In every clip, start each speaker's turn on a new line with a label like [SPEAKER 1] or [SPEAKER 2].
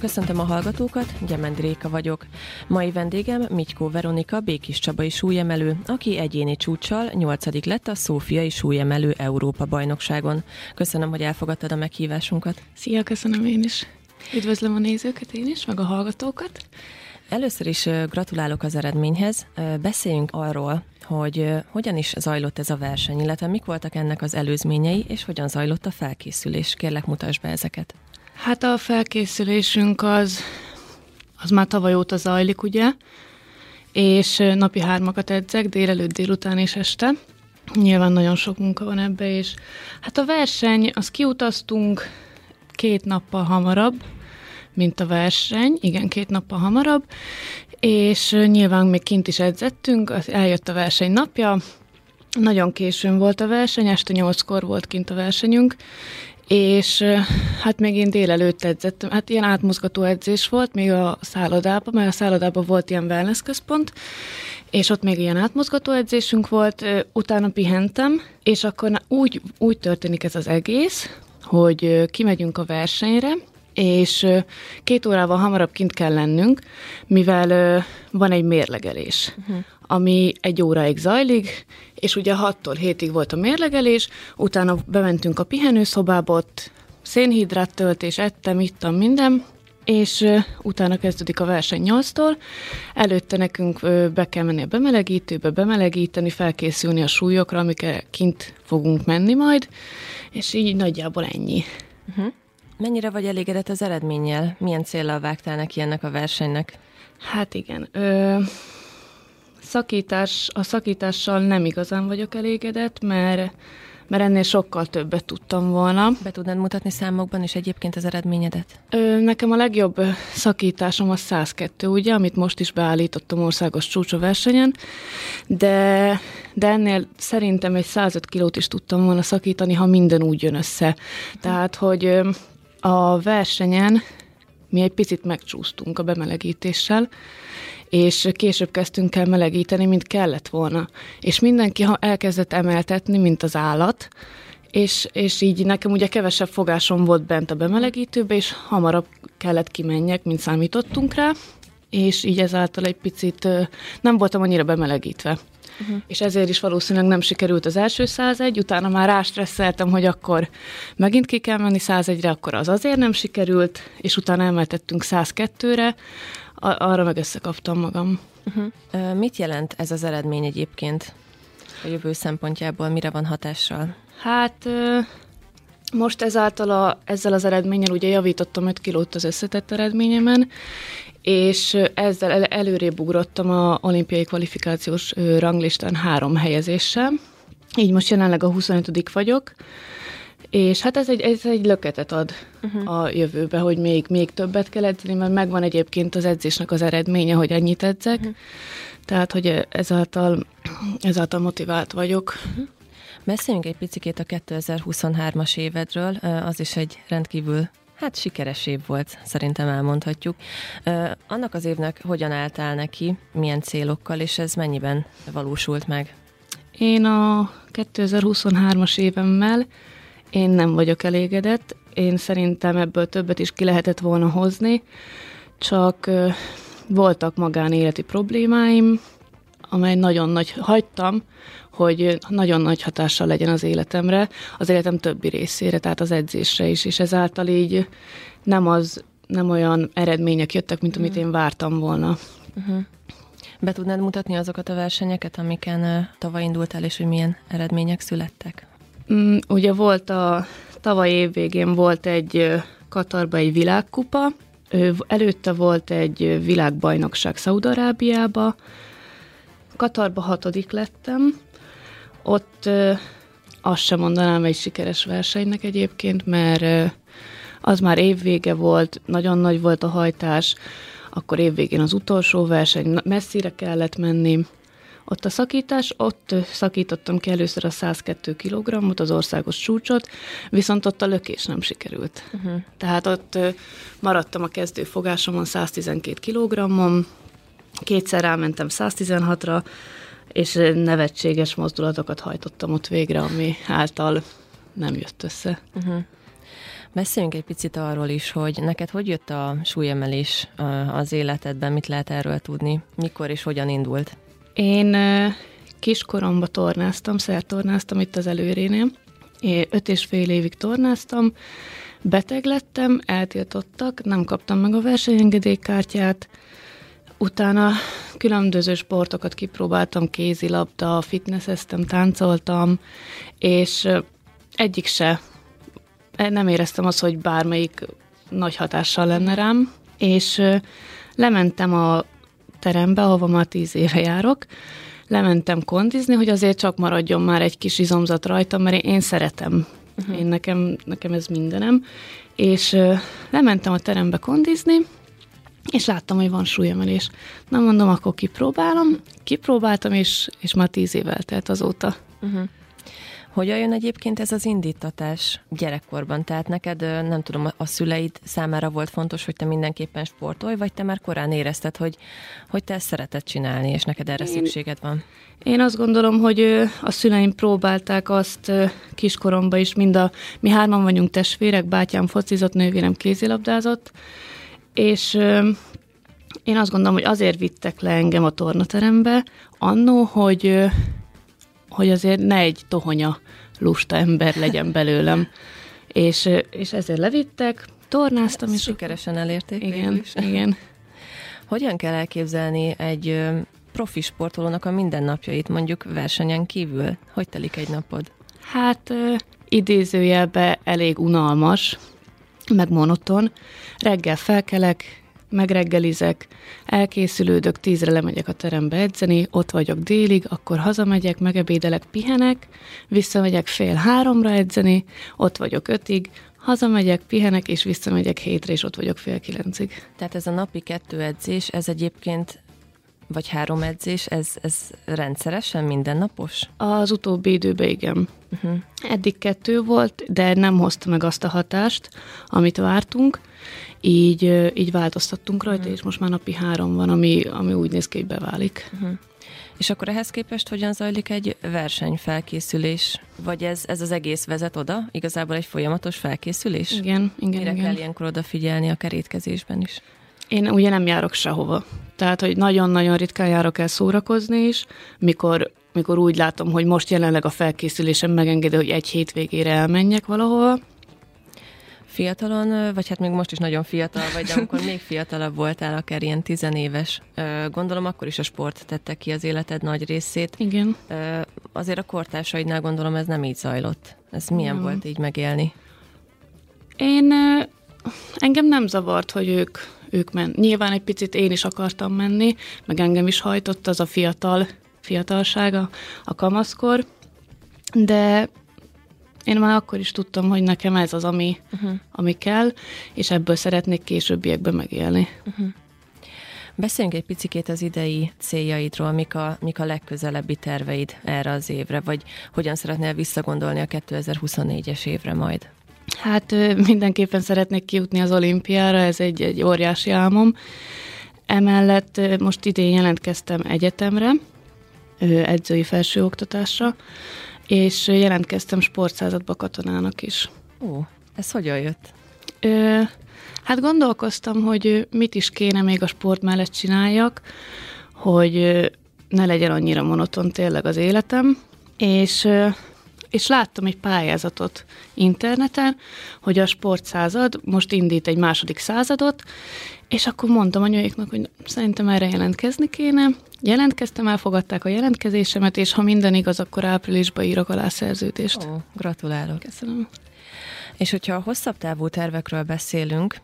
[SPEAKER 1] köszöntöm a hallgatókat, Gyemend Réka vagyok. Mai vendégem Mitykó Veronika Békis Csabai súlyemelő, aki egyéni csúcsal 8. lett a Szófiai súlyemelő Európa bajnokságon. Köszönöm, hogy elfogadtad a meghívásunkat.
[SPEAKER 2] Szia, köszönöm én is. Üdvözlöm a nézőket én is, meg a hallgatókat.
[SPEAKER 1] Először is gratulálok az eredményhez. Beszéljünk arról, hogy hogyan is zajlott ez a verseny, illetve mik voltak ennek az előzményei, és hogyan zajlott a felkészülés. Kérlek, mutasd be ezeket.
[SPEAKER 2] Hát a felkészülésünk az, az már tavaly óta zajlik, ugye, és napi hármakat edzek, délelőtt, délután és este. Nyilván nagyon sok munka van ebbe, és hát a verseny, az kiutaztunk két nappal hamarabb, mint a verseny, igen, két nappal hamarabb, és nyilván még kint is edzettünk, eljött a verseny napja, nagyon későn volt a verseny, este nyolckor volt kint a versenyünk, és hát még én délelőtt edzettem, hát ilyen átmozgató edzés volt még a szállodában, mert a szállodában volt ilyen wellness központ, és ott még ilyen átmozgató edzésünk volt, utána pihentem, és akkor úgy, úgy történik ez az egész, hogy kimegyünk a versenyre, és két órával hamarabb kint kell lennünk, mivel van egy mérlegelés, uh-huh. ami egy óráig zajlik, és ugye 6-tól 7-ig volt a mérlegelés, utána bementünk a pihenőszobába, ott szénhidrát töltés, ettem, ittam, minden, és utána kezdődik a verseny 8-tól. Előtte nekünk be kell menni a bemelegítőbe, bemelegíteni, felkészülni a súlyokra, amiket kint fogunk menni majd, és így nagyjából ennyi. Uh-huh.
[SPEAKER 1] Mennyire vagy elégedett az eredménnyel? Milyen célral vágtál neki ennek a versenynek?
[SPEAKER 2] Hát igen. Ö, szakítás, a szakítással nem igazán vagyok elégedett, mert mert ennél sokkal többet tudtam volna.
[SPEAKER 1] Be tudnád mutatni számokban is egyébként az eredményedet?
[SPEAKER 2] Ö, nekem a legjobb szakításom a 102, ugye, amit most is beállítottam országos csúcsóversenyen, de, de ennél szerintem egy 105 kilót is tudtam volna szakítani, ha minden úgy jön össze. Tehát, hogy a versenyen mi egy picit megcsúsztunk a bemelegítéssel, és később kezdtünk el melegíteni, mint kellett volna. És mindenki elkezdett emeltetni, mint az állat, és, és így nekem ugye kevesebb fogásom volt bent a bemelegítőbe, és hamarabb kellett kimenjek, mint számítottunk rá, és így ezáltal egy picit nem voltam annyira bemelegítve uh-huh. és ezért is valószínűleg nem sikerült az első 101, utána már rástresszeltem, hogy akkor megint ki kell menni 101-re, akkor az azért nem sikerült, és utána emeltettünk 102-re, arra meg összekaptam magam.
[SPEAKER 1] Uh-huh. Mit jelent ez az eredmény egyébként a jövő szempontjából? Mire van hatással?
[SPEAKER 2] Hát most ezáltal a, ezzel az eredménnyel ugye javítottam 5 kilót az összetett eredményemen, és ezzel el, előrébb ugrottam a olimpiai kvalifikációs ranglistán három helyezéssel. Így most jelenleg a 25 vagyok, és hát ez egy, ez egy löketet ad uh-huh. a jövőbe, hogy még, még többet kell edzeni, mert megvan egyébként az edzésnek az eredménye, hogy ennyit edzek. Uh-huh. Tehát, hogy ezáltal, ezáltal motivált vagyok. Uh-huh.
[SPEAKER 1] Beszéljünk egy picit a 2023-as évedről, az is egy rendkívül Hát sikeres év volt, szerintem elmondhatjuk. Annak az évnek hogyan álltál neki, milyen célokkal, és ez mennyiben valósult meg?
[SPEAKER 2] Én a 2023-as évemmel én nem vagyok elégedett. Én szerintem ebből többet is ki lehetett volna hozni, csak voltak magánéleti problémáim, amely nagyon nagy hagytam, hogy nagyon nagy hatással legyen az életemre, az életem többi részére, tehát az edzésre is, és ezáltal így nem az, nem olyan eredmények jöttek, mint amit én vártam volna. Uh-huh.
[SPEAKER 1] Be tudnád mutatni azokat a versenyeket, amiken tavaly indultál, és hogy milyen eredmények születtek?
[SPEAKER 2] Mm, ugye volt a tavaly év végén volt egy Katarba egy világkupa, előtte volt egy világbajnokság Szaudarábiába, Katarba hatodik lettem, ott azt sem mondanám egy sikeres versenynek egyébként, mert az már évvége volt, nagyon nagy volt a hajtás, akkor évvégén az utolsó verseny, messzire kellett menni. Ott a szakítás, ott szakítottam ki először a 102 kg az országos csúcsot, viszont ott a lökés nem sikerült. Uh-huh. Tehát ott maradtam a kezdő fogásomon 112 kg kétszer rámentem 116-ra, és nevetséges mozdulatokat hajtottam ott végre, ami által nem jött össze. Uh-huh.
[SPEAKER 1] Beszéljünk egy picit arról is, hogy neked hogy jött a súlyemelés az életedben, mit lehet erről tudni, mikor és hogyan indult?
[SPEAKER 2] Én kiskoromba tornáztam, szertornáztam itt az előrénél. Én öt és fél évig tornáztam, beteg lettem, eltiltottak, nem kaptam meg a versenyengedélykártyát, utána különböző sportokat kipróbáltam, kézilabda, fitnesseztem, táncoltam, és egyik se nem éreztem azt, hogy bármelyik nagy hatással lenne rám, és lementem a terembe, ahova már tíz éve járok, lementem kondizni, hogy azért csak maradjon már egy kis izomzat rajtam, mert én szeretem. Uh-huh. Én nekem, nekem ez mindenem. És lementem a terembe kondizni, és láttam, hogy van súlyemelés. Na mondom, akkor kipróbálom. Kipróbáltam, és, és már tíz év eltelt azóta. Uh-huh.
[SPEAKER 1] Hogyan jön egyébként ez az indítatás gyerekkorban? Tehát neked, nem tudom, a szüleid számára volt fontos, hogy te mindenképpen sportolj, vagy te már korán érezted, hogy, hogy te ezt szereted csinálni, és neked erre én, szükséged van?
[SPEAKER 2] Én azt gondolom, hogy a szüleim próbálták azt kiskoromban is, mind a, mi hárman vagyunk testvérek, bátyám focizott, nővérem kézilabdázott, és én azt gondolom, hogy azért vittek le engem a tornaterembe, annó, hogy hogy azért ne egy tohonya lusta ember legyen belőlem. és, és ezért levittek, tornáztam.
[SPEAKER 1] És sikeresen elérték
[SPEAKER 2] Igen, is. igen.
[SPEAKER 1] Hogyan kell elképzelni egy profi sportolónak a mindennapjait, mondjuk versenyen kívül? Hogy telik egy napod?
[SPEAKER 2] Hát idézőjelbe elég unalmas, meg monoton. Reggel felkelek, megreggelizek, elkészülődök, tízre lemegyek a terembe edzeni, ott vagyok délig, akkor hazamegyek, megebédelek, pihenek, visszamegyek fél háromra edzeni, ott vagyok ötig, hazamegyek, pihenek, és visszamegyek hétre, és ott vagyok fél kilencig.
[SPEAKER 1] Tehát ez a napi kettő edzés, ez egyébként vagy három edzés, ez, ez rendszeresen mindennapos?
[SPEAKER 2] Az utóbbi időben igen. Uh-huh. Eddig kettő volt, de nem hozta meg azt a hatást, amit vártunk, így, így változtattunk rajta, uh-huh. és most már napi három van, ami, ami úgy néz ki, hogy beválik. Uh-huh.
[SPEAKER 1] És akkor ehhez képest hogyan zajlik egy versenyfelkészülés? Vagy ez, ez az egész vezet oda? Igazából egy folyamatos felkészülés?
[SPEAKER 2] Igen, igen,
[SPEAKER 1] Mire
[SPEAKER 2] igen.
[SPEAKER 1] kell ilyenkor odafigyelni a kerétkezésben is?
[SPEAKER 2] Én ugye nem járok sehova. Tehát, hogy nagyon-nagyon ritkán járok el szórakozni is, mikor, mikor úgy látom, hogy most jelenleg a felkészülésem megengedi, hogy egy hétvégére elmenjek valahova,
[SPEAKER 1] Fiatalon, vagy hát még most is nagyon fiatal vagy, de amikor még fiatalabb voltál, akár ilyen tizenéves, gondolom akkor is a sport tette ki az életed nagy részét.
[SPEAKER 2] Igen.
[SPEAKER 1] Azért a kortársaidnál gondolom ez nem így zajlott. Ez milyen nem. volt így megélni?
[SPEAKER 2] Én engem nem zavart, hogy ők, ők men. Nyilván egy picit én is akartam menni, meg engem is hajtott az a fiatal, fiatalsága, a kamaszkor, de én már akkor is tudtam, hogy nekem ez az, ami, uh-huh. ami kell, és ebből szeretnék későbbiekben megélni. Uh-huh.
[SPEAKER 1] Beszéljünk egy picikét az idei céljaidról, mik a, mik a legközelebbi terveid erre az évre, vagy hogyan szeretnél visszagondolni a 2024-es évre majd?
[SPEAKER 2] Hát mindenképpen szeretnék kijutni az olimpiára, ez egy, egy óriási álmom. Emellett most idén jelentkeztem egyetemre, edzői felsőoktatásra, és jelentkeztem sportszázadba katonának is.
[SPEAKER 1] Ó, ez hogyan jött?
[SPEAKER 2] Ö, hát gondolkoztam, hogy mit is kéne még a sport mellett csináljak, hogy ne legyen annyira monoton tényleg az életem, és és láttam egy pályázatot interneten, hogy a sportszázad most indít egy második századot, és akkor mondtam anyuéknak, hogy szerintem erre jelentkezni kéne. Jelentkeztem, elfogadták a jelentkezésemet, és ha minden igaz, akkor áprilisban írok alá szerződést.
[SPEAKER 1] Ó, gratulálok.
[SPEAKER 2] Köszönöm.
[SPEAKER 1] És hogyha a hosszabb távú tervekről beszélünk,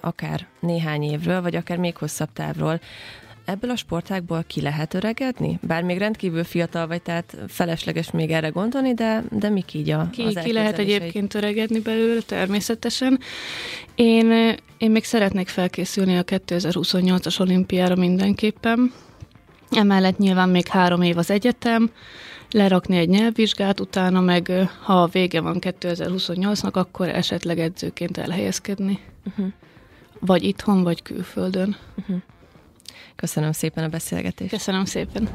[SPEAKER 1] akár néhány évről, vagy akár még hosszabb távról, ebből a sportákból ki lehet öregedni? Bár még rendkívül fiatal vagy, tehát felesleges még erre gondolni, de, de mik így a,
[SPEAKER 2] ki, az ki lehet egyébként öregedni belőle, természetesen. Én, én még szeretnék felkészülni a 2028-as olimpiára mindenképpen. Emellett nyilván még három év az egyetem, lerakni egy nyelvvizsgát, utána meg, ha vége van 2028-nak, akkor esetleg edzőként elhelyezkedni. Uh-huh. Vagy itthon, vagy külföldön. Uh-huh.
[SPEAKER 1] Köszönöm szépen a beszélgetést.
[SPEAKER 2] Köszönöm szépen.